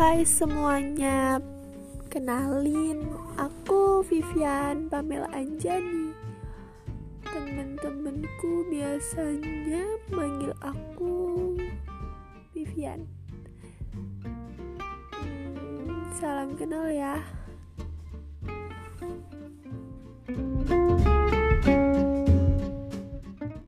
Hai semuanya, kenalin aku Vivian Pamela Anjani. Temen-temenku biasanya manggil aku Vivian. Hmm, salam kenal ya.